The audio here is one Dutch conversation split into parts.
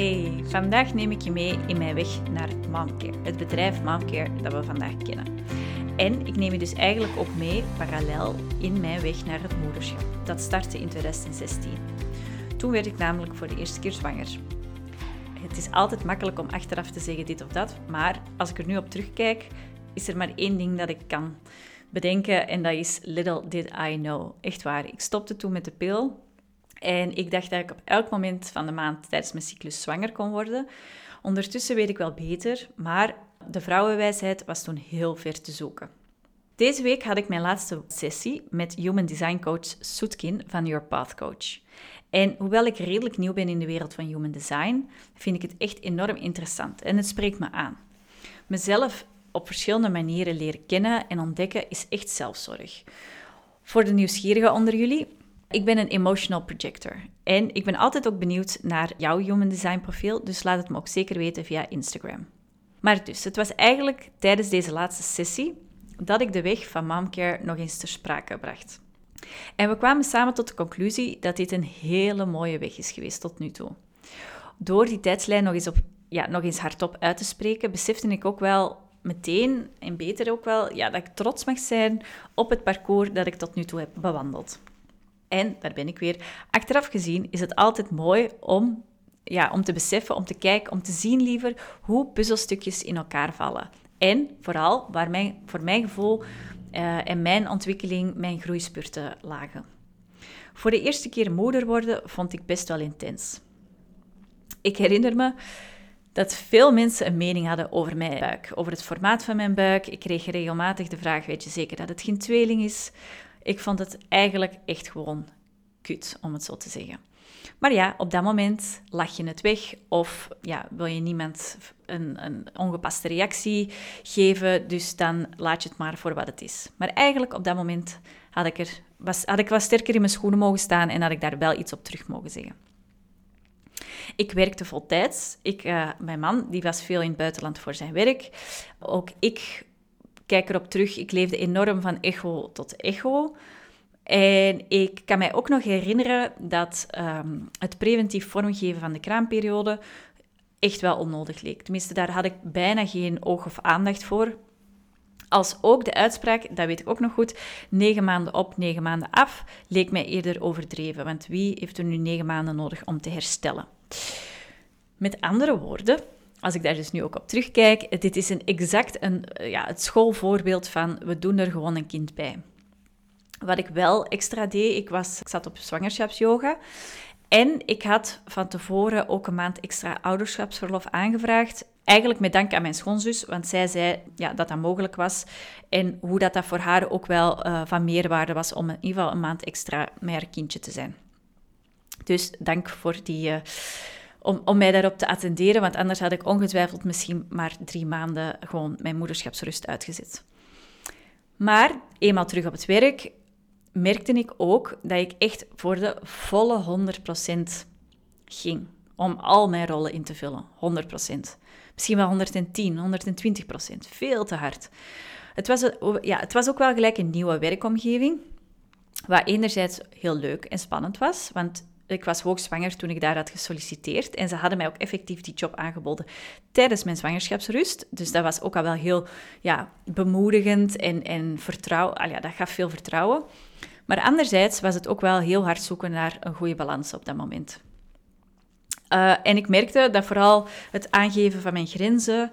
Hey, vandaag neem ik je mee in mijn weg naar Momcare, het bedrijf Momcare dat we vandaag kennen. En ik neem je dus eigenlijk ook mee parallel in mijn weg naar het moederschap. Dat startte in 2016. Toen werd ik namelijk voor de eerste keer zwanger. Het is altijd makkelijk om achteraf te zeggen dit of dat, maar als ik er nu op terugkijk, is er maar één ding dat ik kan bedenken en dat is little did I know. Echt waar, ik stopte toen met de pil en ik dacht dat ik op elk moment van de maand tijdens mijn cyclus zwanger kon worden. Ondertussen weet ik wel beter, maar de vrouwenwijsheid was toen heel ver te zoeken. Deze week had ik mijn laatste sessie met Human Design Coach Soetkin van Your Path Coach. En hoewel ik redelijk nieuw ben in de wereld van Human Design, vind ik het echt enorm interessant en het spreekt me aan. Mezelf op verschillende manieren leren kennen en ontdekken is echt zelfzorg. Voor de nieuwsgierigen onder jullie, ik ben een emotional projector en ik ben altijd ook benieuwd naar jouw human design profiel, dus laat het me ook zeker weten via Instagram. Maar dus, het was eigenlijk tijdens deze laatste sessie dat ik de weg van momcare nog eens ter sprake bracht. En we kwamen samen tot de conclusie dat dit een hele mooie weg is geweest tot nu toe. Door die tijdslijn nog eens, op, ja, nog eens hardop uit te spreken, besefte ik ook wel meteen, en beter ook wel, ja, dat ik trots mag zijn op het parcours dat ik tot nu toe heb bewandeld. En, daar ben ik weer, achteraf gezien is het altijd mooi om, ja, om te beseffen, om te kijken, om te zien liever hoe puzzelstukjes in elkaar vallen. En vooral waar mijn, voor mijn gevoel uh, en mijn ontwikkeling mijn groeispurten lagen. Voor de eerste keer moeder worden vond ik best wel intens. Ik herinner me dat veel mensen een mening hadden over mijn buik, over het formaat van mijn buik. Ik kreeg regelmatig de vraag: weet je zeker dat het geen tweeling is? Ik vond het eigenlijk echt gewoon kut, om het zo te zeggen. Maar ja, op dat moment lach je het weg of ja, wil je niemand een, een, ongepaste reactie geven, dus dan laat je het maar voor wat het is. Maar eigenlijk op dat moment had ik, er, was, had ik wat sterker in mijn schoenen mogen staan en had ik daar wel iets op terug mogen zeggen. Ik werkte voltijds. Ik, uh, mijn man die was veel in het buitenland voor zijn werk. Ook ik kijk erop terug, ik leefde enorm van echo tot echo. En ik kan mij ook nog herinneren dat ehm, het preventief vormgeven van de kraamperiode echt wel onnodig leek. Tenminste, daar had ik bijna geen oog of aandacht voor. Als ook de uitspraak, dat weet ik ook nog goed, negen maanden op, negen maanden af, leek mij eerder overdreven. Want wie heeft er nu negen maanden nodig om te herstellen? Met andere woorden, als ik daar dus nu ook op terugkijk, dit is een exact een, ja, het schoolvoorbeeld van we doen er gewoon een kind bij. Wat ik wel extra deed, ik, was, ik zat op zwangerschapsyoga en ik had van tevoren ook een maand extra ouderschapsverlof aangevraagd. Eigenlijk met dank aan mijn schoonzus, want zij zei ja, dat dat mogelijk was. En hoe dat, dat voor haar ook wel uh, van meerwaarde was om in ieder geval een maand extra met haar kindje te zijn. Dus dank voor die, uh, om, om mij daarop te attenderen, want anders had ik ongetwijfeld misschien maar drie maanden gewoon mijn moederschapsrust uitgezet. Maar eenmaal terug op het werk merkte ik ook dat ik echt voor de volle 100% ging. Om al mijn rollen in te vullen. 100%. Misschien wel 110, 120%. Veel te hard. Het was, ja, het was ook wel gelijk een nieuwe werkomgeving. Wat enerzijds heel leuk en spannend was, want ik was hoogzwanger toen ik daar had gesolliciteerd. En ze hadden mij ook effectief die job aangeboden tijdens mijn zwangerschapsrust. Dus dat was ook al wel heel ja, bemoedigend en, en vertrouwen. Ja, dat gaf veel vertrouwen. Maar anderzijds was het ook wel heel hard zoeken naar een goede balans op dat moment. Uh, en ik merkte dat vooral het aangeven van mijn grenzen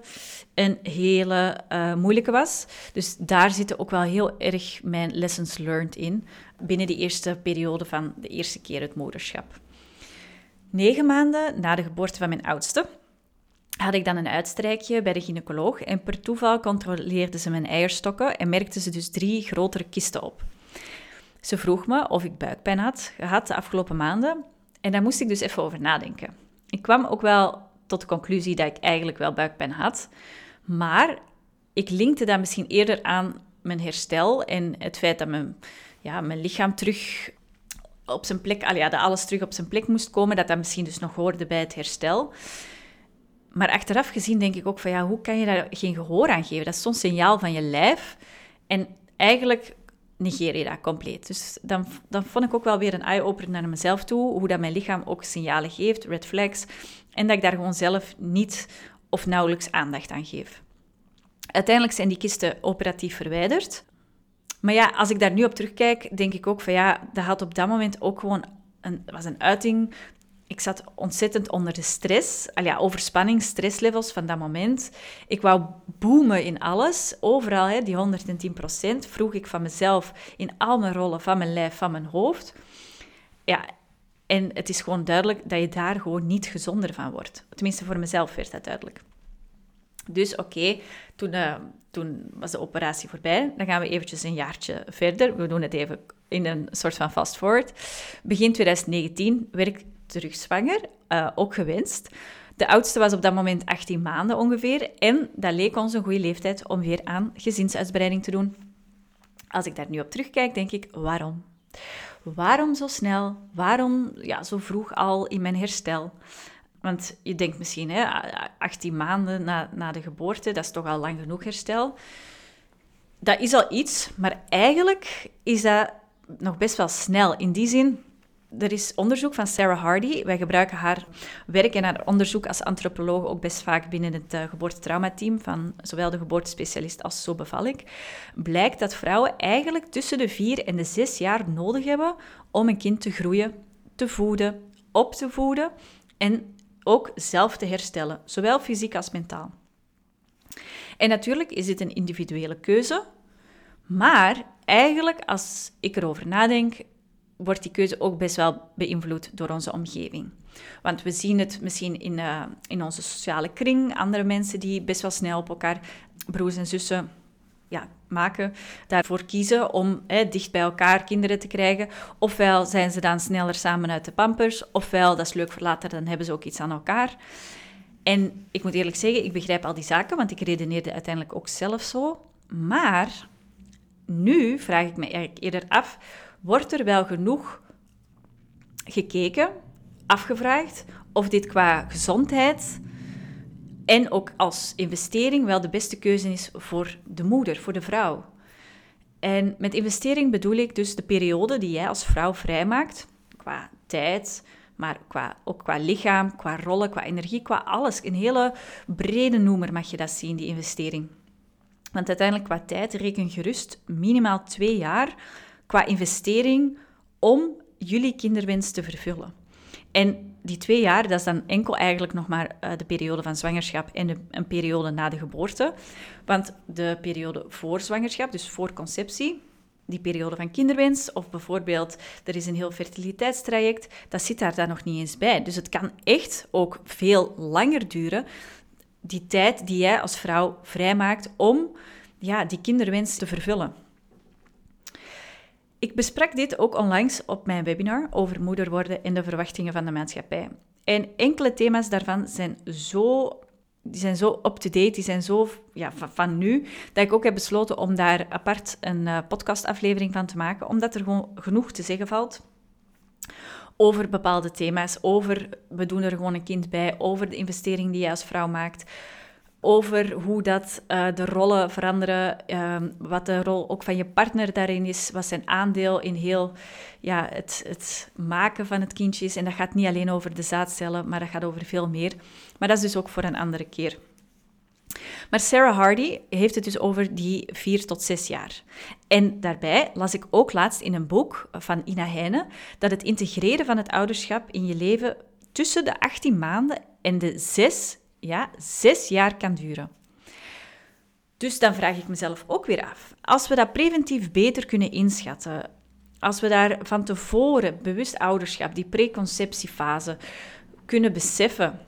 een hele uh, moeilijke was. Dus daar zitten ook wel heel erg mijn lessons learned in binnen die eerste periode van de eerste keer het moederschap. Negen maanden na de geboorte van mijn oudste had ik dan een uitstrijkje bij de gynaecoloog en per toeval controleerden ze mijn eierstokken en merkten ze dus drie grotere kisten op. Ze vroeg me of ik buikpijn had gehad de afgelopen maanden en daar moest ik dus even over nadenken. Ik kwam ook wel tot de conclusie dat ik eigenlijk wel buikpijn had, maar ik linkte dat misschien eerder aan mijn herstel en het feit dat mijn, ja, mijn lichaam terug op zijn plek, al ja, dat alles terug op zijn plek moest komen, dat dat misschien dus nog hoorde bij het herstel. Maar achteraf gezien denk ik ook van ja, hoe kan je daar geen gehoor aan geven? Dat is zo'n signaal van je lijf. En eigenlijk negeer je dat compleet. Dus dan, dan vond ik ook wel weer een eye-opener naar mezelf toe, hoe dat mijn lichaam ook signalen geeft, red flags. En dat ik daar gewoon zelf niet of nauwelijks aandacht aan geef. Uiteindelijk zijn die kisten operatief verwijderd. Maar ja, als ik daar nu op terugkijk, denk ik ook van ja, dat had op dat moment ook gewoon een, was een uiting. Ik zat ontzettend onder de stress, al ja, overspanning, stresslevels van dat moment. Ik wou boomen in alles, overal, hè, die 110% vroeg ik van mezelf in al mijn rollen, van mijn lijf, van mijn hoofd. Ja, en het is gewoon duidelijk dat je daar gewoon niet gezonder van wordt. Tenminste, voor mezelf werd dat duidelijk. Dus oké, toen, uh, toen was de operatie voorbij. Dan gaan we eventjes een jaartje verder. We doen het even in een soort van fast forward. Begin 2019 werd ik terug zwanger, uh, ook gewenst. De oudste was op dat moment 18 maanden ongeveer. En dat leek ons een goede leeftijd om weer aan gezinsuitbreiding te doen. Als ik daar nu op terugkijk, denk ik, waarom? Waarom zo snel? Waarom ja, zo vroeg al in mijn herstel? Want je denkt misschien, hè, 18 maanden na, na de geboorte, dat is toch al lang genoeg herstel. Dat is al iets, maar eigenlijk is dat nog best wel snel. In die zin, er is onderzoek van Sarah Hardy. Wij gebruiken haar werk en haar onderzoek als antropoloog ook best vaak binnen het uh, geboortetraumateam van zowel de geboortespecialist als Zo beval ik. Blijkt dat vrouwen eigenlijk tussen de vier en de zes jaar nodig hebben om een kind te groeien, te voeden, op te voeden en ook zelf te herstellen, zowel fysiek als mentaal. En natuurlijk is dit een individuele keuze, maar eigenlijk als ik erover nadenk, wordt die keuze ook best wel beïnvloed door onze omgeving. Want we zien het misschien in, uh, in onze sociale kring, andere mensen die best wel snel op elkaar, broers en zussen, ja, maken, daarvoor kiezen om hè, dicht bij elkaar kinderen te krijgen. Ofwel zijn ze dan sneller samen uit de pampers, ofwel, dat is leuk voor later, dan hebben ze ook iets aan elkaar. En ik moet eerlijk zeggen, ik begrijp al die zaken, want ik redeneerde uiteindelijk ook zelf zo. Maar nu vraag ik me eigenlijk eerder af, wordt er wel genoeg gekeken, afgevraagd, of dit qua gezondheid en ook als investering wel de beste keuze is voor de moeder, voor de vrouw. En met investering bedoel ik dus de periode die jij als vrouw vrijmaakt, qua tijd, maar qua, ook qua lichaam, qua rollen, qua energie, qua alles. Een hele brede noemer mag je dat zien, die investering. Want uiteindelijk qua tijd reken gerust minimaal twee jaar qua investering om jullie kinderwens te vervullen. En die twee jaar, dat is dan enkel eigenlijk nog maar uh, de periode van zwangerschap en een periode na de geboorte. Want de periode voor zwangerschap, dus voor conceptie, die periode van kinderwens, of bijvoorbeeld er is een heel fertiliteitstraject, dat zit daar dan nog niet eens bij. Dus het kan echt ook veel langer duren, die tijd die jij als vrouw vrijmaakt om ja, die kinderwens te vervullen. Ik besprak dit ook onlangs op mijn webinar over moeder worden en de verwachtingen van de maatschappij. En enkele thema's daarvan zijn zo, die zijn zo up-to-date, die zijn zo ja, van, nu, dat ik ook heb besloten om daar apart een uh, podcastaflevering van te maken, omdat er gewoon genoeg te zeggen valt over bepaalde thema's, over we doen er gewoon een kind bij, over de investering die je als vrouw maakt, over hoe dat, uh, de rollen veranderen, ehm, wat de rol ook van je partner daarin is, wat zijn aandeel in heel ja, het, het maken van het kindje is. En dat gaat niet alleen over de zaadcellen, maar dat gaat over veel meer. Maar dat is dus ook voor een andere keer. Maar Sarah Hardy heeft het dus over die vier tot zes jaar. En daarbij las ik ook laatst in een boek van Ina Heine dat het integreren van het ouderschap in je leven tussen de 18 maanden en de zes ja, zes jaar kan duren. Dus dan vraag ik mezelf ook weer af, als we dat preventief beter kunnen inschatten, als we daar van tevoren bewust ouderschap, die preconceptiefase, kunnen beseffen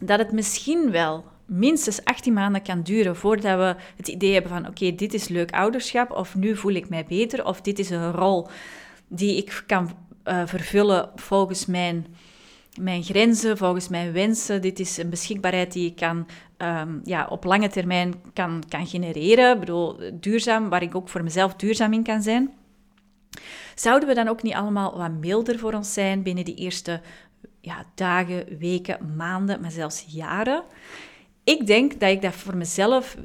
dat het misschien wel minstens 18 maanden kan duren voordat we het idee hebben van oké, dit is leuk ouderschap of nu voel ik mij beter of dit is een rol die ik kan uh, vervullen volgens mijn mijn grenzen, volgens mijn wensen. Dit is een beschikbaarheid die ik kan, um, ja, op lange termijn kan, kan genereren. Ik bedoel, duurzaam, waar ik ook voor mezelf duurzaam in kan zijn. Zouden we dan ook niet allemaal wat milder voor ons zijn binnen die eerste ja, dagen, weken, maanden, maar zelfs jaren? Ik denk dat ik dat voor mezelf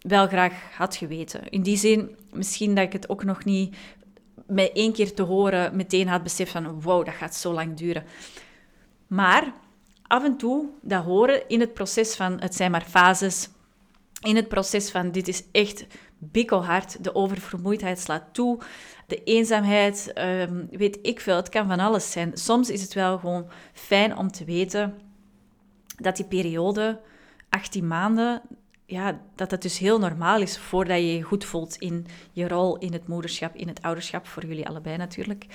wel graag had geweten. In die zin, misschien dat ik het ook nog niet met één keer te horen meteen had beseft van wow, dat gaat zo lang duren. Maar af en toe dat horen in het proces van, het zijn maar fases, in het proces van dit is echt bikkelhard, de oververmoeidheid slaat toe, de eenzaamheid, ehm, weet ik veel, het kan van alles zijn. Soms is het wel gewoon fijn om te weten dat die periode, 18 maanden, ja, dat dat dus heel normaal is voordat je je goed voelt in je rol in het moederschap, in het ouderschap, voor jullie allebei natuurlijk.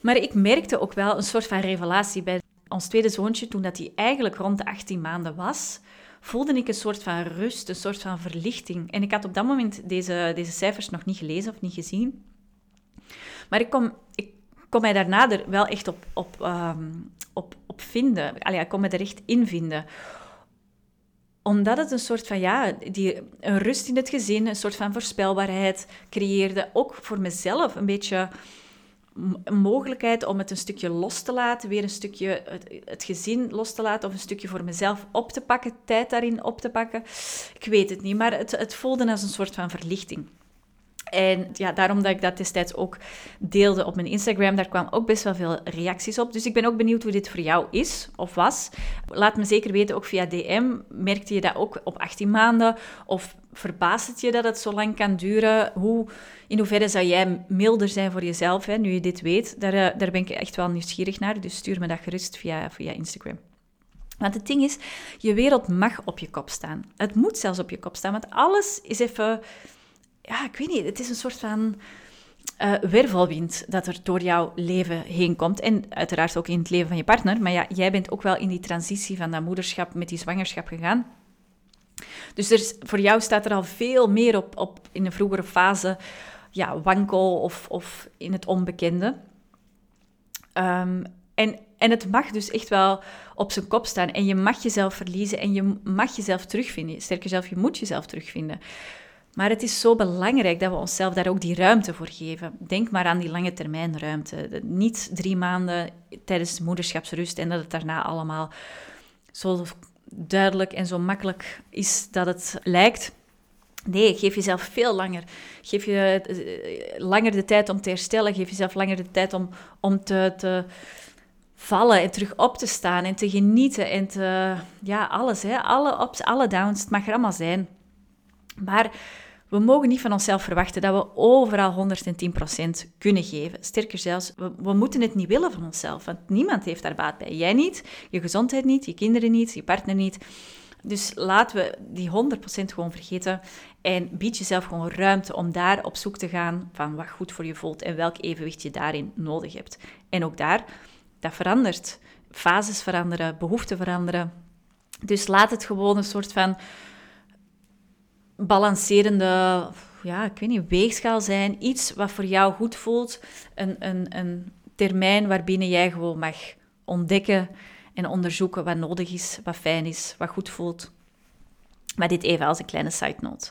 Maar ik merkte ook wel een soort van revelatie bij ons tweede zoontje, toen dat hij eigenlijk rond de 18 maanden was, voelde ik een soort van rust, een soort van verlichting. En ik had op dat moment deze, deze cijfers nog niet gelezen of niet gezien. Maar ik kom, ik kon mij daarna er wel echt op, op, ehm, op, op vinden. Allee, ik kon me er echt in vinden omdat het een soort van, ja, die, een rust in het gezin, een soort van voorspelbaarheid creëerde. Ook voor mezelf een beetje mogelijkheid om het een stukje los te laten, weer een stukje het, het, gezin los te laten of een stukje voor mezelf op te pakken, tijd daarin op te pakken. Ik weet het niet, maar het, het voelde als een soort van verlichting. En ja, daarom dat ik dat destijds ook deelde op mijn Instagram, daar kwamen ook best wel veel reacties op. Dus ik ben ook benieuwd hoe dit voor jou is of was. Laat me zeker weten, ook via DM. Merkte je dat ook op 18 maanden? Of verbaast het je dat het zo lang kan duren? Hoe, in hoeverre zou jij milder zijn voor jezelf, hè, nu je dit weet? Daar, eh, daar ben ik echt wel nieuwsgierig naar. Dus stuur me dat gerust via, via Instagram. Want het ding is, je wereld mag op je kop staan. Het moet zelfs op je kop staan, want alles is even ja, ik weet niet, het is een soort van uh, wervelwind dat er door jouw leven heen komt. En uiteraard ook in het leven van je partner. Maar ja, jij bent ook wel in die transitie van dat moederschap met die zwangerschap gegaan. Dus er voor jou staat er al veel meer op, op in een vroegere fase ja, wankel of, of in het onbekende. Um, en, en het mag dus echt wel op zijn kop staan. En je mag jezelf verliezen en je mag jezelf terugvinden. Sterker zelf, je moet jezelf terugvinden. Maar het is zo belangrijk dat we onszelf daar ook die ruimte voor geven. Denk maar aan die lange termijn ruimte. Niet drie maanden tijdens moederschapsrust en dat het daarna allemaal zo duidelijk en zo makkelijk is dat het lijkt. Nee, geef jezelf veel langer. Geef je eh, langer de tijd om te herstellen. Geef jezelf langer de tijd om, om te, te vallen en terug op te staan en te genieten en te... Ja, alles, hè. Alle ups, alle downs. Het mag er allemaal zijn. Maar we mogen niet van onszelf verwachten dat we overal 110% kunnen geven. Sterker zelfs, we, we, moeten het niet willen van onszelf, want niemand heeft daar baat bij. Jij niet, je gezondheid niet, je kinderen niet, je partner niet. Dus laten we die 100% gewoon vergeten en bied jezelf gewoon ruimte om daar op zoek te gaan van wat goed voor je voelt en welk evenwicht je daarin nodig hebt. En ook daar, dat verandert. Fases veranderen, behoeften veranderen. Dus laat het gewoon een soort van balancerende, ja, ik weet niet, weegschaal zijn. Iets wat voor jou goed voelt. Een, een, een termijn waarbinnen jij gewoon mag ontdekken en onderzoeken wat nodig is, wat fijn is, wat goed voelt. Maar dit even als een kleine side note.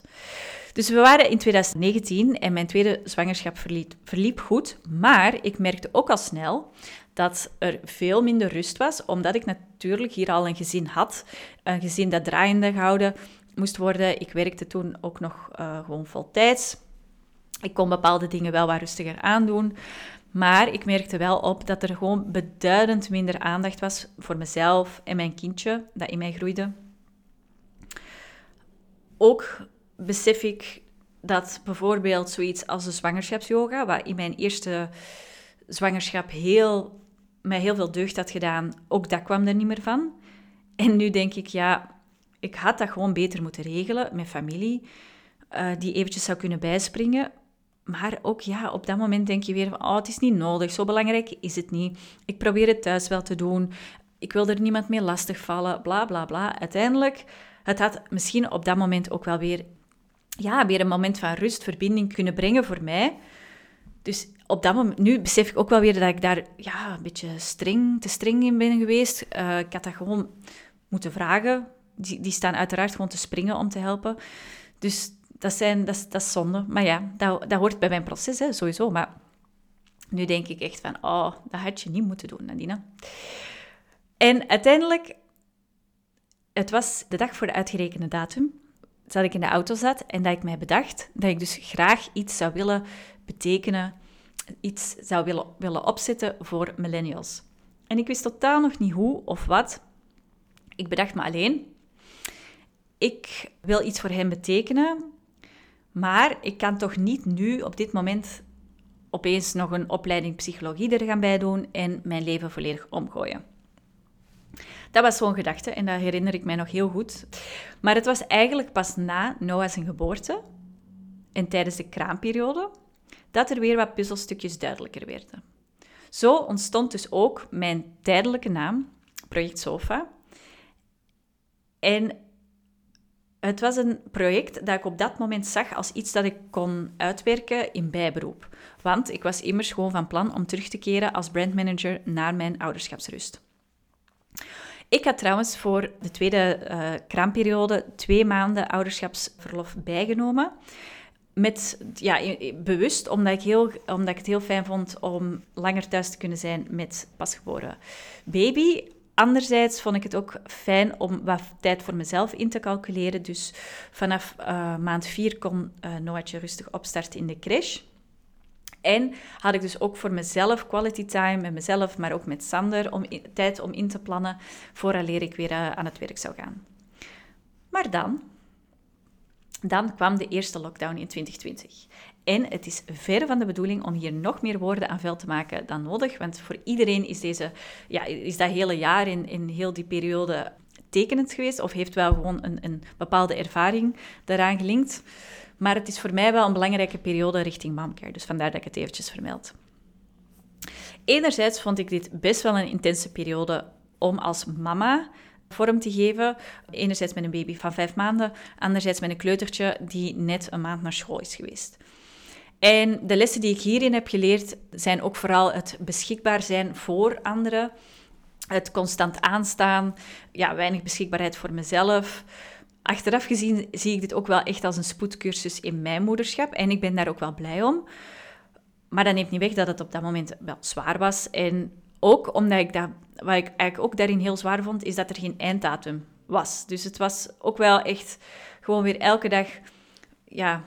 Dus we waren in 2019 en mijn tweede zwangerschap verliep, verliep goed. Maar ik merkte ook al snel dat er veel minder rust was, omdat ik natuurlijk hier al een gezin had. Een gezin dat draaiende gehouden moest worden. Ik werkte toen ook nog uh, gewoon voltijds. Ik kon bepaalde dingen wel wat rustiger aandoen. Maar ik merkte wel op dat er gewoon beduidend minder aandacht was voor mezelf en mijn kindje dat in mij groeide. Ook besef ik dat bijvoorbeeld zoiets als de zwangerschapsyoga, wat in mijn eerste zwangerschap heel, mij heel veel deugd had gedaan, ook dat kwam er niet meer van. En nu denk ik, ja, ik had dat gewoon beter moeten regelen met familie, uh, die eventjes zou kunnen bijspringen. Maar ook ja, op dat moment denk je weer van, oh, het is niet nodig, zo belangrijk is het niet. Ik probeer het thuis wel te doen. Ik wil er niemand mee lastigvallen, bla bla bla. Uiteindelijk, het had misschien op dat moment ook wel weer, ja, weer een moment van rust, verbinding kunnen brengen voor mij. Dus op dat moment, nu besef ik ook wel weer dat ik daar ja, een beetje streng, te streng in ben geweest. Uh, ik had dat gewoon moeten vragen die, die staan uiteraard gewoon te springen om te helpen. Dus dat, zijn, dat, dat is zonde. Maar ja, dat, dat hoort bij mijn proces, hè, sowieso. Maar nu denk ik echt van, oh, dat had je niet moeten doen, Nadine. En uiteindelijk, het was de dag voor de uitgerekende datum, dat ik in de auto zat en dat ik mij bedacht dat ik dus graag iets zou willen betekenen, iets zou willen, willen opzetten voor millennials. En ik wist totaal nog niet hoe of wat, Ik bedacht me alleen, ik wil iets voor hem betekenen, maar ik kan toch niet nu op dit moment opeens nog een opleiding psychologie er gaan bij doen en mijn leven volledig omgooien. Dat was zo'n gedachte en dat herinner ik mij nog heel goed. Maar het was eigenlijk pas na Noah's geboorte en tijdens de kraamperiode dat er weer wat puzzelstukjes duidelijker werden. Zo ontstond dus ook mijn tijdelijke naam, Project Sofa. En het was een project dat ik op dat moment zag als iets dat ik kon uitwerken in bijberoep. Want ik was immers gewoon van plan om terug te keren als brandmanager naar mijn ouderschapsrust. Ik had trouwens voor de tweede uh, kraamperiode twee maanden ouderschapsverlof bijgenomen. Met, ja, bewust, omdat ik, heel, omdat ik het heel fijn vond om langer thuis te kunnen zijn met pasgeboren baby. Anderzijds vond ik het ook fijn om wat tijd voor mezelf in te calculeren. Dus vanaf uh, maand vier kon uh, Noatje rustig opstarten in de crash. En had ik dus ook voor mezelf quality time met mezelf, maar ook met Sander, om tijd om in te plannen vooraleer ik weer uh, aan het werk zou gaan. Maar dan, dan kwam de eerste lockdown in 2020. En het is ver van de bedoeling om hier nog meer woorden aan vuil te maken dan nodig, want voor iedereen is, deze, ja, is dat hele jaar in, in heel die periode tekenend geweest, of heeft wel gewoon een, een bepaalde ervaring daaraan gelinkt. Maar het is voor mij wel een belangrijke periode richting momcare, dus vandaar dat ik het eventjes vermeld. Enerzijds vond ik dit best wel een intense periode om als mama vorm te geven. Enerzijds met een baby van vijf maanden, anderzijds met een kleutertje die net een maand naar school is geweest. En de lessen die ik hierin heb geleerd zijn ook vooral het beschikbaar zijn voor anderen, het constant aanstaan, ja, weinig beschikbaarheid voor mezelf. Achteraf gezien zie ik dit ook wel echt als een spoedcursus in mijn moederschap en ik ben daar ook wel blij om. Maar dat neemt niet weg dat het op dat moment wel zwaar was. En ook omdat ik dat, wat ik eigenlijk ook daarin heel zwaar vond, is dat er geen einddatum was. Dus het was ook wel echt gewoon weer elke dag ja,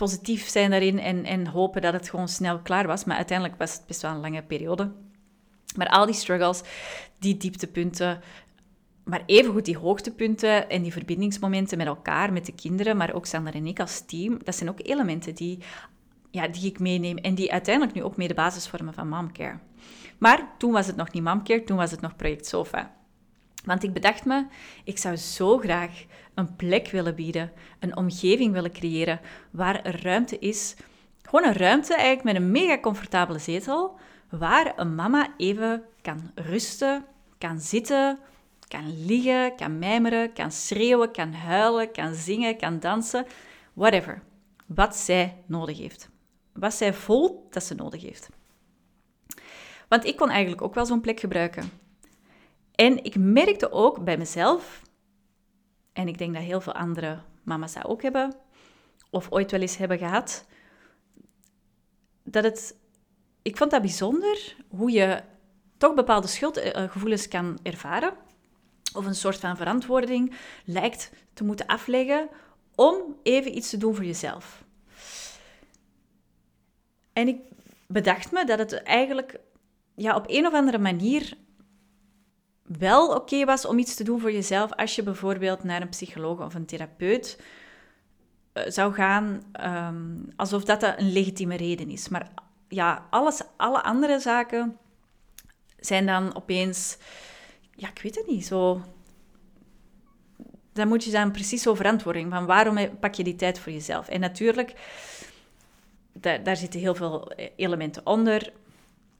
positief zijn daarin en, en hopen dat het gewoon snel klaar was. Maar uiteindelijk was het best wel een lange periode. Maar al die struggles, die dieptepunten, maar evengoed die hoogtepunten en die verbindingsmomenten met elkaar, met de kinderen, maar ook Sander en ik als team, dat zijn ook elementen die, ja, die ik meeneem en die uiteindelijk nu ook mee de basis vormen van Momcare. Maar toen was het nog niet Momcare, toen was het nog Project Sofa. Want ik bedacht me, ik zou zo graag een plek willen bieden, een omgeving willen creëren waar er ruimte is. Gewoon een ruimte eigenlijk met een mega comfortabele zetel, waar een mama even kan rusten, kan zitten, kan liggen, kan mijmeren, kan schreeuwen, kan huilen, kan zingen, kan dansen, whatever. Wat zij nodig heeft. Wat zij voelt dat ze nodig heeft. Want ik kon eigenlijk ook wel zo'n plek gebruiken. En ik merkte ook bij mezelf, en ik denk dat heel veel andere mama's dat ook hebben, of ooit wel eens hebben gehad, dat het. Ik vond dat bijzonder hoe je toch bepaalde schuldgevoelens kan ervaren, of een soort van verantwoording lijkt te moeten afleggen om even iets te doen voor jezelf. En ik bedacht me dat het eigenlijk ja, op een of andere manier wel oké was om iets te doen voor jezelf als je bijvoorbeeld naar een psycholoog of een therapeut eh, zou gaan, ehm, alsof dat een legitieme reden is. Maar ja, alles, alle andere zaken zijn dan opeens, ja, ik weet het niet, zo... Dan moet je dan precies zo verantwoording van waarom pak je die tijd voor jezelf. En natuurlijk, daar, daar zitten heel veel elementen onder.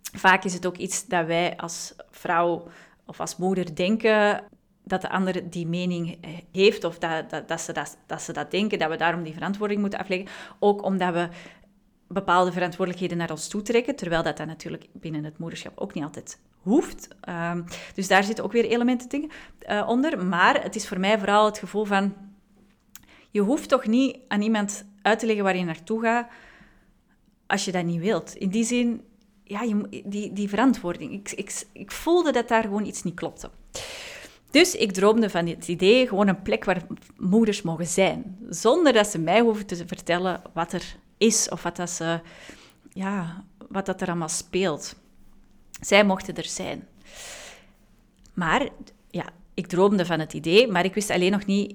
Vaak is het ook iets dat wij als vrouw of als moeder denken dat de ander die mening heeft of dat, dat, dat, ze dat, dat ze dat denken, dat we daarom die verantwoording moeten afleggen. Ook omdat we bepaalde verantwoordelijkheden naar ons toe trekken, terwijl dat, dat natuurlijk binnen het moederschap ook niet altijd hoeft. Um, dus daar zitten ook weer elementen dingen, uh, onder. Maar het is voor mij vooral het gevoel van, je hoeft toch niet aan iemand uit te leggen waar je naartoe gaat, als je dat niet wilt. In die zin, ja, je, die, die verantwoording. Ik, ik, ik voelde dat daar gewoon iets niet klopte. Dus ik droomde van het idee, gewoon een plek waar moeders mogen zijn. Zonder dat ze mij hoeven te vertellen wat er is of wat, dat ze, ja, wat dat er allemaal speelt. Zij mochten er zijn. Maar ja, ik droomde van het idee, maar ik wist alleen nog niet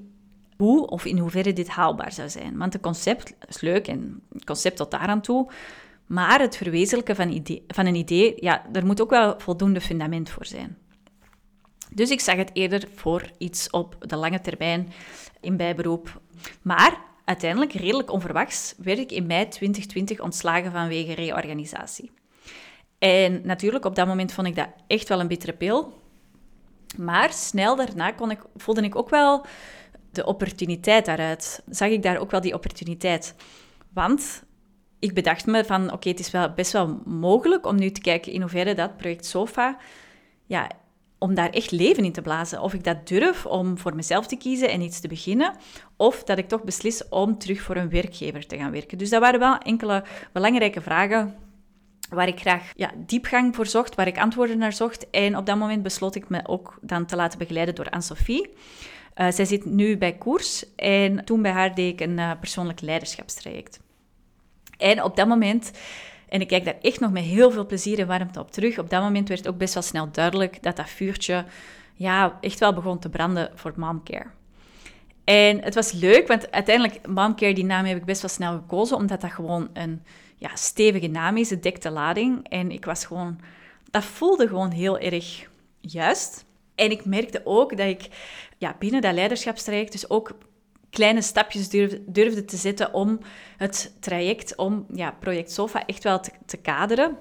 hoe of in hoeverre dit haalbaar zou zijn. Want het concept is leuk en het concept tot daar aan toe. Maar het verwezenlijken van, idee, van een idee, ja, daar moet ook wel voldoende fundament voor zijn. Dus ik zag het eerder voor iets op de lange termijn in bijberoep. Maar uiteindelijk, redelijk onverwachts, werd ik in mei 2020 ontslagen vanwege reorganisatie. En natuurlijk, op dat moment vond ik dat echt wel een bittere pil. Maar snel daarna kon ik, voelde ik ook wel de opportuniteit daaruit. Zag ik daar ook wel die opportuniteit. Want ik bedacht me van, oké, het is wel best wel mogelijk om nu te kijken in hoeverre dat project SOFA, ja, om daar echt leven in te blazen. Of ik dat durf om voor mezelf te kiezen en iets te beginnen, of dat ik toch beslis om terug voor een werkgever te gaan werken. Dus dat waren wel enkele belangrijke vragen waar ik graag ja, diepgang voor zocht, waar ik antwoorden naar zocht. En op dat moment besloot ik me ook dan te laten begeleiden door Anne-Sophie. Uh, zij zit nu bij Koers en toen bij haar deed ik een uh, persoonlijk leiderschapstraject. En op dat moment, en ik kijk daar echt nog met heel veel plezier en warmte op terug, op dat moment werd ook best wel snel duidelijk dat dat vuurtje ja, echt wel begon te branden voor momcare. En het was leuk, want uiteindelijk, momcare, die naam heb ik best wel snel gekozen, omdat dat gewoon een ja, stevige naam is, het dekte lading. En ik was gewoon, dat voelde gewoon heel erg juist. En ik merkte ook dat ik ja, binnen dat leiderschapstraject dus ook kleine stapjes durfde, te zetten om het traject, om ja, project SOFA echt wel te, kaderen.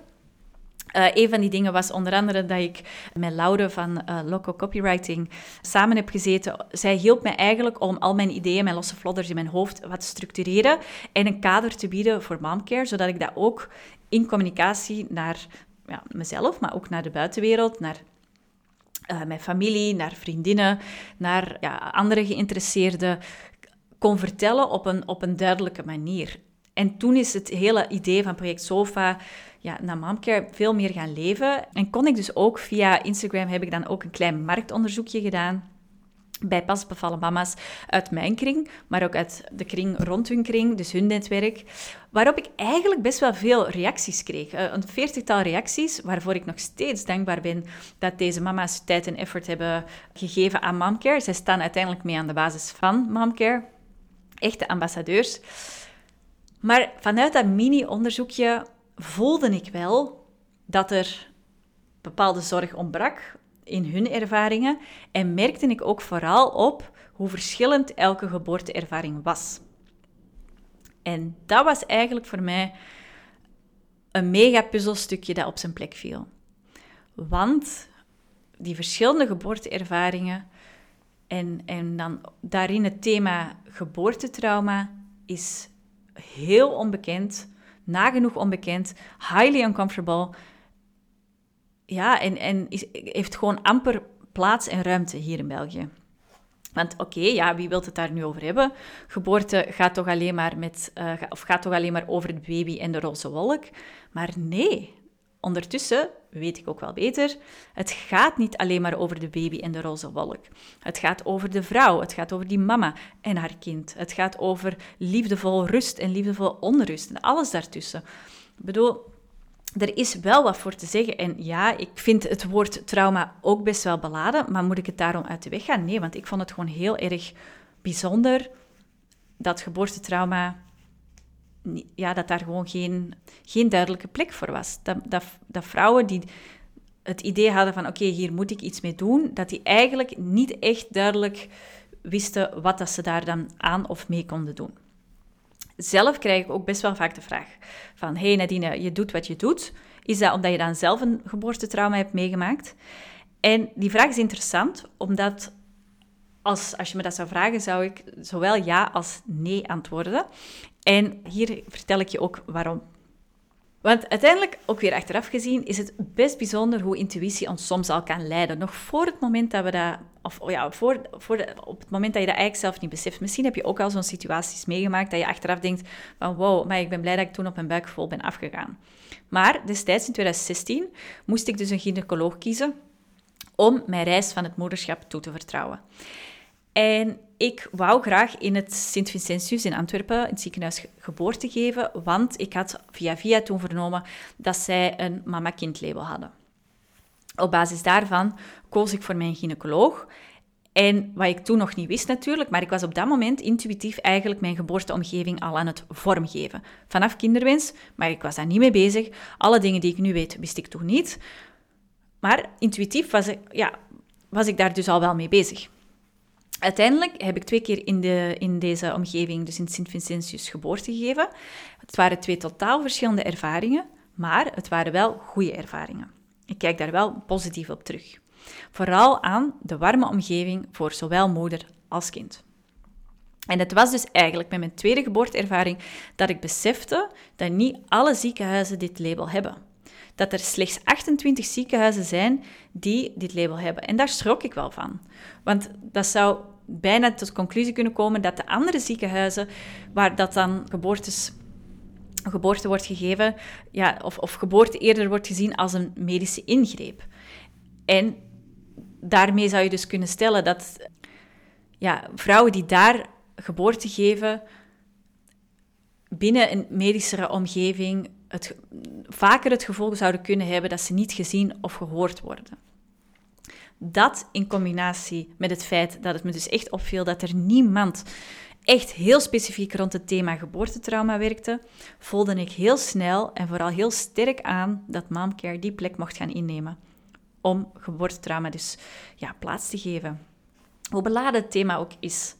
Uh, een van die dingen was onder andere dat ik met Laure van uh, Loco Copywriting samen heb gezeten. Zij hielp mij eigenlijk om al mijn ideeën, mijn losse vlodders in mijn hoofd wat te structureren en een kader te bieden voor momcare, zodat ik dat ook in communicatie naar ja, mezelf, maar ook naar de buitenwereld, naar uh, mijn familie, naar vriendinnen, naar ja, andere geïnteresseerden kon vertellen op een, op een duidelijke manier. En toen is het hele idee van project Sofa ja, naar Momcare veel meer gaan leven. En kon ik dus ook via Instagram heb ik dan ook een klein marktonderzoekje gedaan bij pas bevallen mama's uit mijn kring, maar ook uit de kring rond hun kring, dus hun netwerk, waarop ik eigenlijk best wel veel reacties kreeg. Eh, een veertigtal reacties, waarvoor ik nog steeds dankbaar ben dat deze mama's tijd en effort hebben gegeven aan Momcare. Zij staan uiteindelijk mee aan de basis van Momcare, echte ambassadeurs. Maar vanuit dat mini-onderzoekje voelde ik wel dat er bepaalde zorg ontbrak in hun ervaringen en merkte ik ook vooral op hoe verschillend elke geboorteervaring was. En dat was eigenlijk voor mij een mega puzzelstukje dat op zijn plek viel. Want die verschillende geboorteervaringen en, en dan daarin het thema geboortetrauma is heel onbekend, nagenoeg onbekend, highly uncomfortable. Ja, en, en is, heeft gewoon amper plaats en ruimte hier in België. Want oké, ja, wie wil het daar nu over hebben? Geboorte gaat toch alleen maar, met, uh, of gaat toch alleen maar over het baby en de roze wolk? Maar nee, Ondertussen weet ik ook wel beter, het gaat niet alleen maar over de baby en de roze wolk. Het gaat over de vrouw, het gaat over die mama en haar kind. Het gaat over liefdevol rust en liefdevol onrust en alles daartussen. Ik bedoel, er is wel wat voor te zeggen. En ja, ik vind het woord trauma ook best wel beladen, maar moet ik het daarom uit de weg gaan? Nee, want ik vond het gewoon heel erg bijzonder dat geboortetrauma ja, dat daar gewoon geen, geen duidelijke plek voor was. Dat, dat, dat vrouwen die het idee hadden van oké, hier moet ik iets mee doen, dat die eigenlijk niet echt duidelijk wisten wat dat ze daar dan aan of mee konden doen. Zelf krijg ik ook best wel vaak de vraag van hey Nadine, je doet wat je doet. Is dat omdat je dan zelf een geboortetrauma hebt meegemaakt? En die vraag is interessant, omdat als, als je me dat zou vragen, zou ik zowel ja als nee antwoorden. En hier vertel ik je ook waarom. Want uiteindelijk, ook weer achteraf gezien, is het best bijzonder hoe intuïtie ons soms al kan leiden. Nog voor het moment dat we dat, of oh ja, voor, voor op het moment dat je dat eigenlijk zelf niet beseft. Misschien heb je ook al zo'n situaties meegemaakt dat je achteraf denkt van wow, maar ik ben blij dat ik toen op mijn buik vol ben afgegaan. Maar destijds in 2016 moest ik dus een gynaecoloog kiezen om mijn reis van het moederschap toe te vertrouwen. En ik wou graag in het Sint-Vincentius in Antwerpen, in het ziekenhuis, geboorte geven, want ik had via via toen vernomen dat zij een mama-kind label hadden. Op basis daarvan koos ik voor mijn gynaecoloog En wat ik toen nog niet wist natuurlijk, maar ik was op dat moment intuïtief eigenlijk mijn geboorteomgeving al aan het vormgeven. Vanaf kinderwens, maar ik was daar niet mee bezig. Alle dingen die ik nu weet, wist ik toen niet. Maar intuïtief was ik, ja, was ik daar dus al wel mee bezig. Uiteindelijk heb ik twee keer in, de, in deze omgeving, dus in Sint-Vincentius, geboorte gegeven. Het waren twee totaal verschillende ervaringen, maar het waren wel goede ervaringen. Ik kijk daar wel positief op terug. Vooral aan de warme omgeving voor zowel moeder als kind. En het was dus eigenlijk met mijn tweede geboorteervaring dat ik besefte dat niet alle ziekenhuizen dit label hebben. Dat er slechts 28 ziekenhuizen zijn die dit label hebben. En daar schrok ik wel van. Want dat zou bijna tot conclusie kunnen komen dat de andere ziekenhuizen, waar dat dan geboortes geboorte wordt gegeven, ja, of, of geboorte eerder wordt gezien als een medische ingreep. En daarmee zou je dus kunnen stellen dat ja, vrouwen die daar geboorte geven, binnen een medischere omgeving het, vaker het gevoel zouden kunnen hebben dat ze niet gezien of gehoord worden. Dat in combinatie met het feit dat het me dus echt opviel dat er niemand echt heel specifiek rond het thema geboortetrauma werkte, voelde ik heel snel en vooral heel sterk aan dat momcare die plek mocht gaan innemen om geboortetrauma dus ja, plaats te geven. Hoe beladen het thema ook is.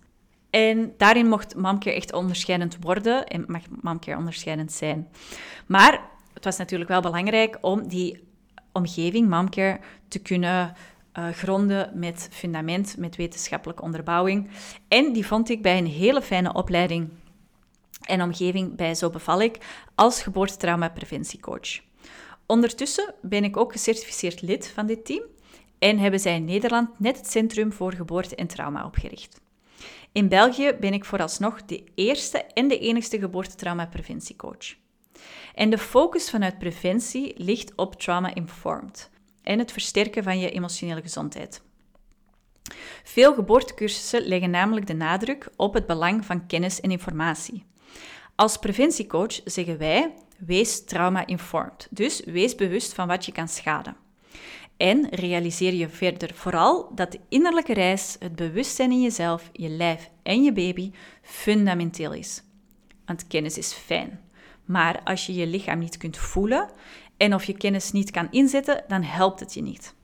En daarin mocht momcare echt onderscheidend worden en mag momcare onderscheidend zijn. Maar het was natuurlijk wel belangrijk om die omgeving, momcare, te kunnen uh, gronden met fundament, met wetenschappelijke onderbouwing. En die vond ik bij een hele fijne opleiding en omgeving bij Zo Beval ik als geboortetrauma-preventiecoach. Ondertussen ben ik ook gecertificeerd lid van dit team en hebben zij in Nederland net het Centrum voor Geboorte en Trauma opgericht. In België ben ik vooralsnog de eerste en de enigste geboortetrauma-preventiecoach. En de focus vanuit preventie ligt op trauma-informed en het versterken van je emotionele gezondheid. Veel geboortecursussen leggen namelijk de nadruk op het belang van kennis en informatie. Als preventiecoach zeggen wij: wees trauma-informed, dus wees bewust van wat je kan schaden. En realiseer je verder vooral dat de innerlijke reis, het bewustzijn in jezelf, je lijf en je baby fundamenteel is. Want kennis is fijn. Maar als je je lichaam niet kunt voelen en of je kennis niet kan inzetten, dan helpt het je niet.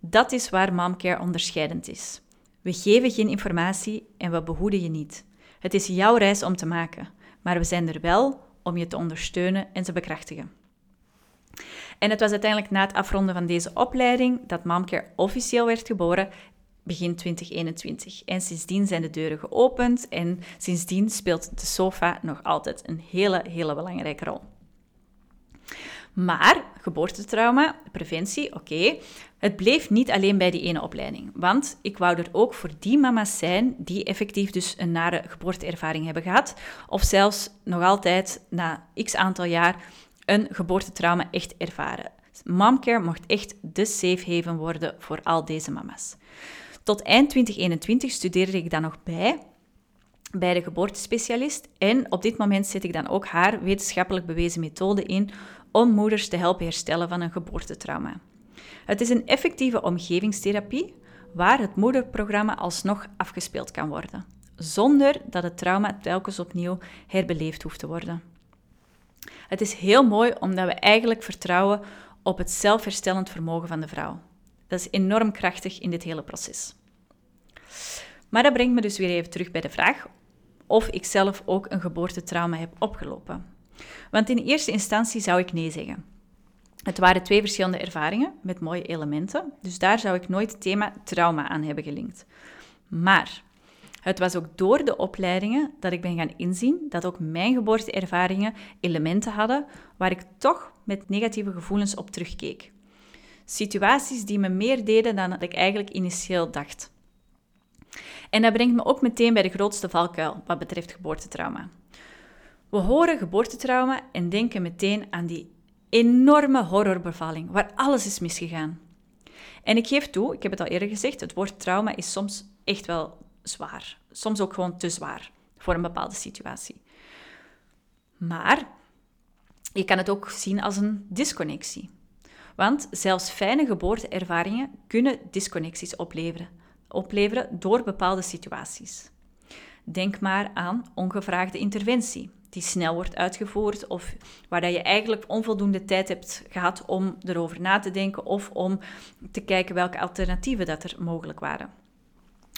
Dat is waar momcare onderscheidend is. We geven geen informatie en we behoeden je niet. Het is jouw reis om te maken, maar we zijn er wel om je te ondersteunen en te bekrachtigen. En het was uiteindelijk na het afronden van deze opleiding dat Momcare officieel werd geboren, begin 2021. En sindsdien zijn de deuren geopend en sindsdien speelt de SOFA nog altijd een hele, hele belangrijke rol. Maar geboortetrauma, preventie, oké. Het bleef niet alleen bij die ene opleiding. Want ik wou er ook voor die mama's zijn die effectief dus een nare geboorteervaring hebben gehad. Of zelfs nog altijd na x aantal jaar een geboortetrauma echt ervaren. Momcare mocht echt de safe haven worden voor al deze mama's. Tot eind 2021 studeerde ik dan nog bij bij de geboortespecialist. En op dit moment zet ik dan ook haar wetenschappelijk bewezen methode in om moeders te helpen herstellen van een geboortetrauma. Het is een effectieve omgevingstherapie waar het moederprogramma alsnog afgespeeld kan worden, zonder dat het trauma telkens opnieuw herbeleefd hoeft te worden. Het is heel mooi omdat we eigenlijk vertrouwen op het zelfherstellend vermogen van de vrouw. Dat is enorm krachtig in dit hele proces. Maar dat brengt me dus weer even terug bij de vraag of ik zelf ook een geboortetrauma heb opgelopen. Want in eerste instantie zou ik nee zeggen. Het waren twee verschillende ervaringen met mooie elementen, dus daar zou ik nooit het thema trauma aan hebben gelinkt. Maar het was ook door de opleidingen dat ik ben gaan inzien dat ook mijn geboorteervaringen elementen hadden waar ik toch met negatieve gevoelens op terugkeek. Situaties die me meer deden dan ik eigenlijk initieel dacht. En dat brengt me ook meteen bij de grootste valkuil wat betreft geboortetrauma. We horen geboortetrauma en denken meteen aan die enorme horrorbevalling waar alles is misgegaan. En ik geef toe, ik heb het al eerder gezegd, het woord trauma is soms echt wel zwaar. Soms ook gewoon te zwaar voor een bepaalde situatie. Maar je kan het ook zien als een disconnectie. Want zelfs fijne geboorteervaringen kunnen disconnecties opleveren opleveren door bepaalde situaties. Denk maar aan ongevraagde interventie, die snel wordt uitgevoerd of waar je eigenlijk onvoldoende tijd hebt gehad om erover na te denken of om te kijken welke alternatieven dat er mogelijk waren.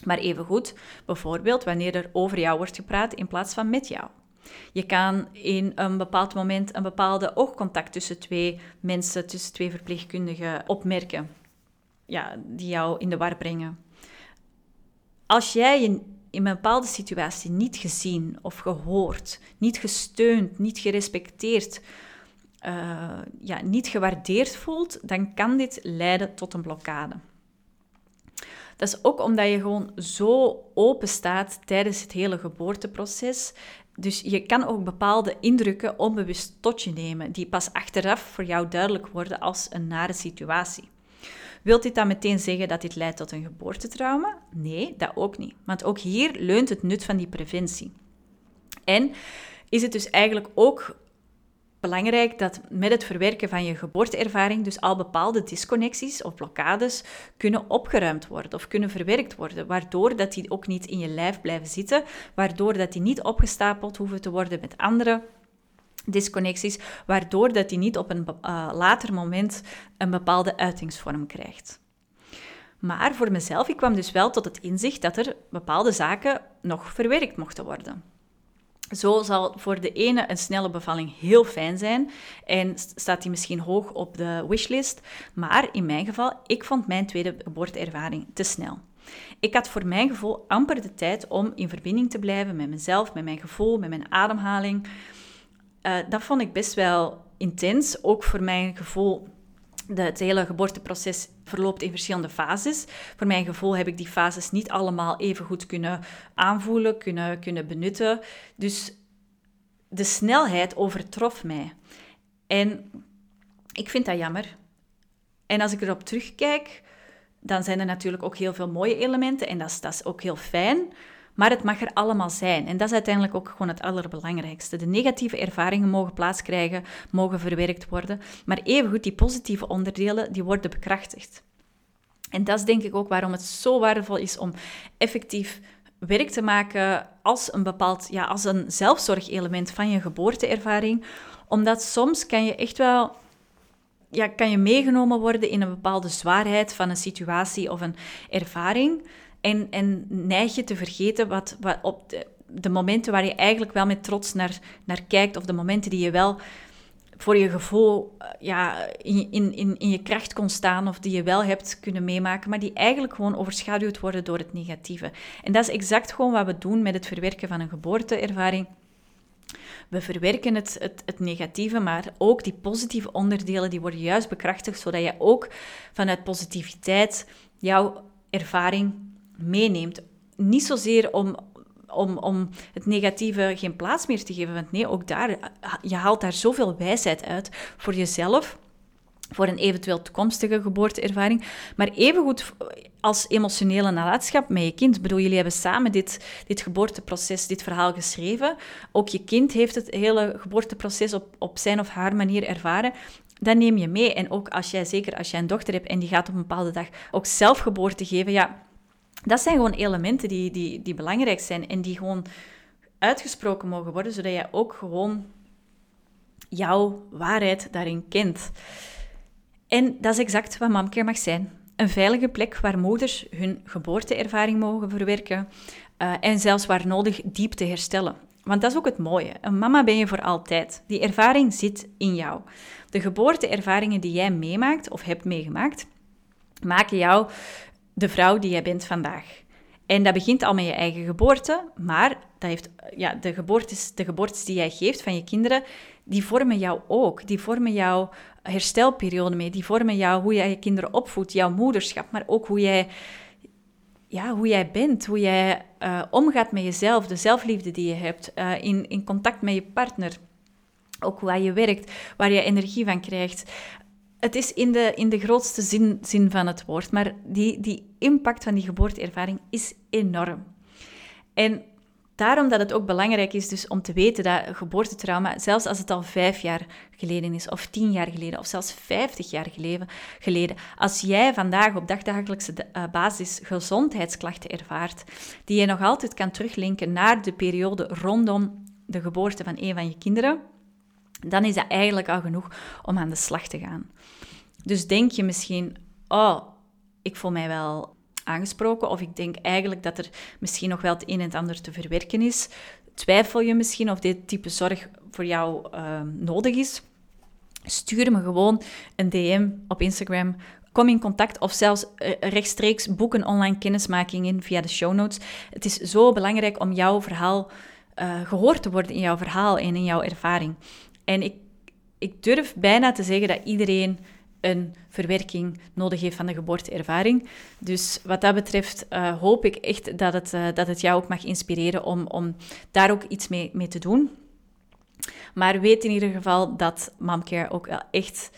Maar evengoed, bijvoorbeeld wanneer er over jou wordt gepraat in plaats van met jou. Je kan in een bepaald moment een bepaalde oogcontact tussen twee mensen, tussen twee verpleegkundigen opmerken, ja, die jou in de war brengen. Als jij je in een bepaalde situatie niet gezien of gehoord, niet gesteund, niet gerespecteerd, uh, ja, niet gewaardeerd voelt, dan kan dit leiden tot een blokkade. Dat is ook omdat je gewoon zo open staat tijdens het hele geboorteproces. Dus je kan ook bepaalde indrukken onbewust tot je nemen, die pas achteraf voor jou duidelijk worden als een nare situatie. Wilt dit dan meteen zeggen dat dit leidt tot een geboortetrauma? Nee, dat ook niet. Want ook hier leunt het nut van die preventie. En is het dus eigenlijk ook belangrijk dat met het verwerken van je geboorteervaring dus al bepaalde disconnecties of blokkades kunnen opgeruimd worden of kunnen verwerkt worden, waardoor dat die ook niet in je lijf blijven zitten, waardoor dat die niet opgestapeld hoeven te worden met andere disconnecties, waardoor dat die niet op een uh, later moment een bepaalde uitingsvorm krijgt. Maar voor mezelf, ik kwam dus wel tot het inzicht dat er bepaalde zaken nog verwerkt mochten worden. Zo zal voor de ene een snelle bevalling heel fijn zijn en staat die misschien hoog op de wishlist. Maar in mijn geval, ik vond mijn tweede geboorteervaring te snel. Ik had voor mijn gevoel amper de tijd om in verbinding te blijven met mezelf, met mijn gevoel, met mijn ademhaling. Uh, dat vond ik best wel intens, ook voor mijn gevoel het hele geboorteproces verloopt in verschillende fases. Voor mijn gevoel heb ik die fases niet allemaal even goed kunnen aanvoelen, kunnen, kunnen benutten. Dus de snelheid overtrof mij. En ik vind dat jammer. En als ik erop terugkijk, dan zijn er natuurlijk ook heel veel mooie elementen en dat is, dat is ook heel fijn. Maar het mag er allemaal zijn. En dat is uiteindelijk ook gewoon het allerbelangrijkste. De negatieve ervaringen mogen plaats krijgen, mogen verwerkt worden. Maar evengoed, die positieve onderdelen, die worden bekrachtigd. En dat is denk ik ook waarom het zo waardevol is om effectief werk te maken als een bepaald, ja, als een zelfzorgelement van je geboorteervaring. Omdat soms kan je echt wel ja, kan je meegenomen worden in een bepaalde zwaarheid van een situatie of een ervaring. En, en neig je te vergeten wat, wat op de, de, momenten waar je eigenlijk wel met trots naar, naar kijkt, of de momenten die je wel voor je gevoel eh, ja, in, in, in je kracht kon staan, of die je wel hebt kunnen meemaken, maar die eigenlijk gewoon overschaduwd worden door het negatieve. En dat is exact gewoon wat we doen met het verwerken van een geboorteervaring. We verwerken het, het, het, negatieve, maar ook die positieve onderdelen, die worden juist bekrachtigd, zodat je ook vanuit positiviteit jouw ervaring meeneemt. Niet zozeer om, om, om het negatieve geen plaats meer te geven, want nee, ook daar, je haalt daar zoveel wijsheid uit voor jezelf, voor een eventueel toekomstige geboorteervaring, maar evengoed als emotionele nalatenschap met je kind. Ik bedoel, jullie hebben samen dit, dit geboorteproces, dit verhaal geschreven. Ook je kind heeft het hele geboorteproces op, op zijn of haar manier ervaren. Dat neem je mee. En ook als jij, zeker als jij een dochter hebt en die gaat op een bepaalde dag ook zelf geboorte geven, ja, dat zijn gewoon elementen die, die, die belangrijk zijn en die gewoon uitgesproken mogen worden, zodat jij ook gewoon jouw waarheid daarin kent. En dat is exact wat Mamcare mag zijn. Een veilige plek waar moeders hun geboorteervaring mogen verwerken uh, en zelfs waar nodig diep te herstellen. Want dat is ook het mooie. Een mama ben je voor altijd. Die ervaring zit in jou. De geboorteervaringen die jij meemaakt of hebt meegemaakt, maken jou de vrouw die jij bent vandaag. En dat begint al met je eigen geboorte, maar dat heeft, ja, de, geboortes, de geboortes die jij geeft van je kinderen, die vormen jou ook. Die vormen jouw herstelperiode mee. Die vormen jou hoe jij je kinderen opvoedt, jouw moederschap, maar ook hoe jij, ja, hoe jij bent, hoe jij uh, omgaat met jezelf, de zelfliefde die je hebt, uh, in, in contact met je partner. Ook hoe je werkt, waar je energie van krijgt het is in de, in de grootste zin, zin van het woord, maar die, die impact van die geboorteervaring is enorm. En Daarom dat het ook belangrijk is dus om te weten dat geboortetrauma, zelfs als het al vijf jaar geleden is, of tien jaar geleden, of zelfs vijftig jaar geleden, als jij vandaag op dagdagelijkse eh, basis gezondheidsklachten ervaart, die je nog altijd kan teruglinken naar de periode rondom de geboorte van een van je kinderen, dan is dat eigenlijk al genoeg om aan de slag te gaan. Dus denk je misschien, oh, ik voel mij wel aangesproken, of ik denk eigenlijk dat er misschien nog wel het een en ander te verwerken is. Twijfel je misschien of dit type zorg voor jou ehm, nodig is? Stuur me gewoon een DM op Instagram. Kom in contact of zelfs uh, rechtstreeks boek een online kennismaking in via de show notes. Het is zo belangrijk om jouw verhaal uh, gehoord te worden in jouw verhaal en in jouw ervaring. En ik, ik durf bijna te zeggen dat iedereen een verwerking nodig heeft van de geboorteervaring. Dus wat dat betreft uh, hoop ik echt dat het, uh, dat het jou ook mag inspireren om, om daar ook iets mee, mee te doen. Maar weet in ieder geval dat Momcare ook echt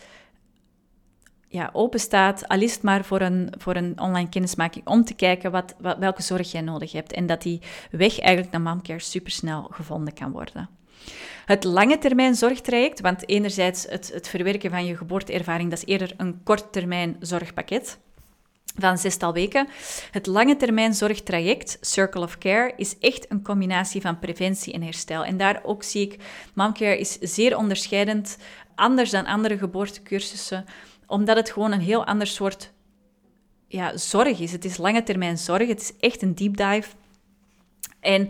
ja, open staat, al is het maar voor een, voor een online kennismaking, om te kijken wat, wat, welke zorg jij nodig hebt. En dat die weg eigenlijk naar Momcare supersnel gevonden kan worden. Het lange termijn zorgtraject, want enerzijds het, het verwerken van je geboorteervaring, dat is eerder een kort termijn zorgpakket van zestal weken. Het lange termijn zorgtraject, Circle of Care, is echt een combinatie van preventie en herstel. En daar ook zie ik, Momcare is zeer onderscheidend, anders dan andere geboortecursussen, omdat het gewoon een heel ander soort ja, zorg is. Het is lange termijn zorg, het is echt een deep dive. En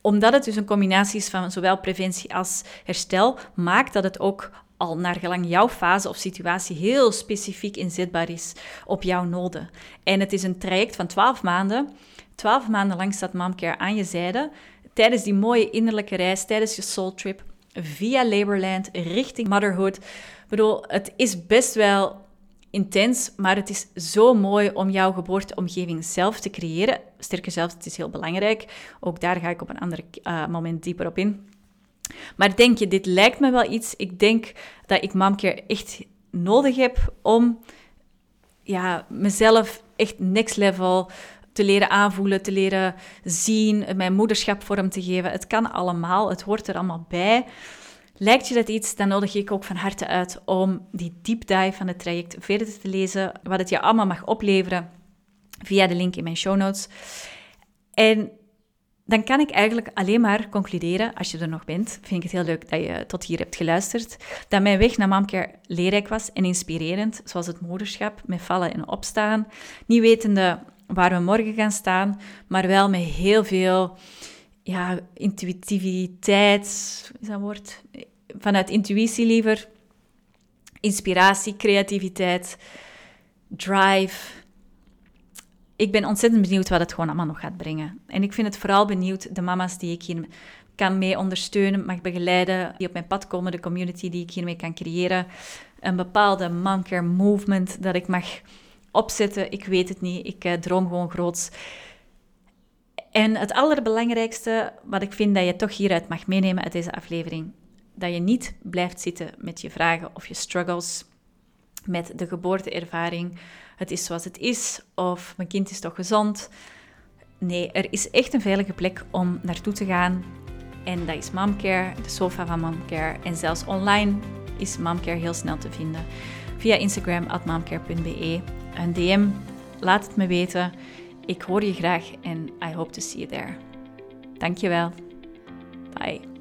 omdat het dus een combinatie is van zowel preventie als herstel, maakt dat het ook al naar gelang jouw fase of situatie heel specifiek inzetbaar is op jouw noden. En het is een traject van 12 maanden. 12 maanden lang staat Momcare aan je zijde tijdens die mooie innerlijke reis, tijdens je soul trip, via Laborland richting motherhood. Ik bedoel, het is best wel intens, maar het is zo mooi om jouw geboorteomgeving zelf te creëren. Sterker zelfs, het is heel belangrijk. Ook daar ga ik op een ander uh, moment dieper op in. Maar denk je, dit lijkt me wel iets. Ik denk dat ik Momcare echt nodig heb om ja, mezelf echt next level te leren aanvoelen, te leren zien, mijn moederschap vorm te geven. Het kan allemaal, het hoort er allemaal bij. Lijkt je dat iets, dan nodig ik ook van harte uit om die deep dive van het traject verder te lezen, wat het je allemaal mag opleveren via de link in mijn show notes. En dan kan ik eigenlijk alleen maar concluderen, als je er nog bent, vind ik het heel leuk dat je tot hier hebt geluisterd, dat mijn weg naar Momcare leerrijk was en inspirerend, zoals het moederschap, met vallen en opstaan. Niet wetende waar we morgen gaan staan, maar wel met heel veel ja, intuïtiviteit, is dat woord? Vanuit intuïtie liever, inspiratie, creativiteit, drive. Ik ben ontzettend benieuwd wat het gewoon allemaal nog gaat brengen. En ik vind het vooral benieuwd de mama's die ik hier kan mee ondersteunen, mag begeleiden, die op mijn pad komen, de community die ik hiermee kan creëren, een bepaalde momcare movement dat ik mag opzetten. Ik weet het niet, ik uh, droom gewoon groots. En het allerbelangrijkste wat ik vind dat je toch hieruit mag meenemen uit deze aflevering, dat je niet blijft zitten met je vragen of je struggles, met de geboorteervaring. Het is zoals het is, of mijn kind is toch gezond. Nee, er is echt een veilige plek om naartoe te gaan. En dat is Momcare, de sofa van Momcare. En zelfs online is Momcare heel snel te vinden. Via Instagram, momcare.be. Een DM, laat het me weten. Ik hoor je graag en I hope to see you there. Dankjewel. Bye.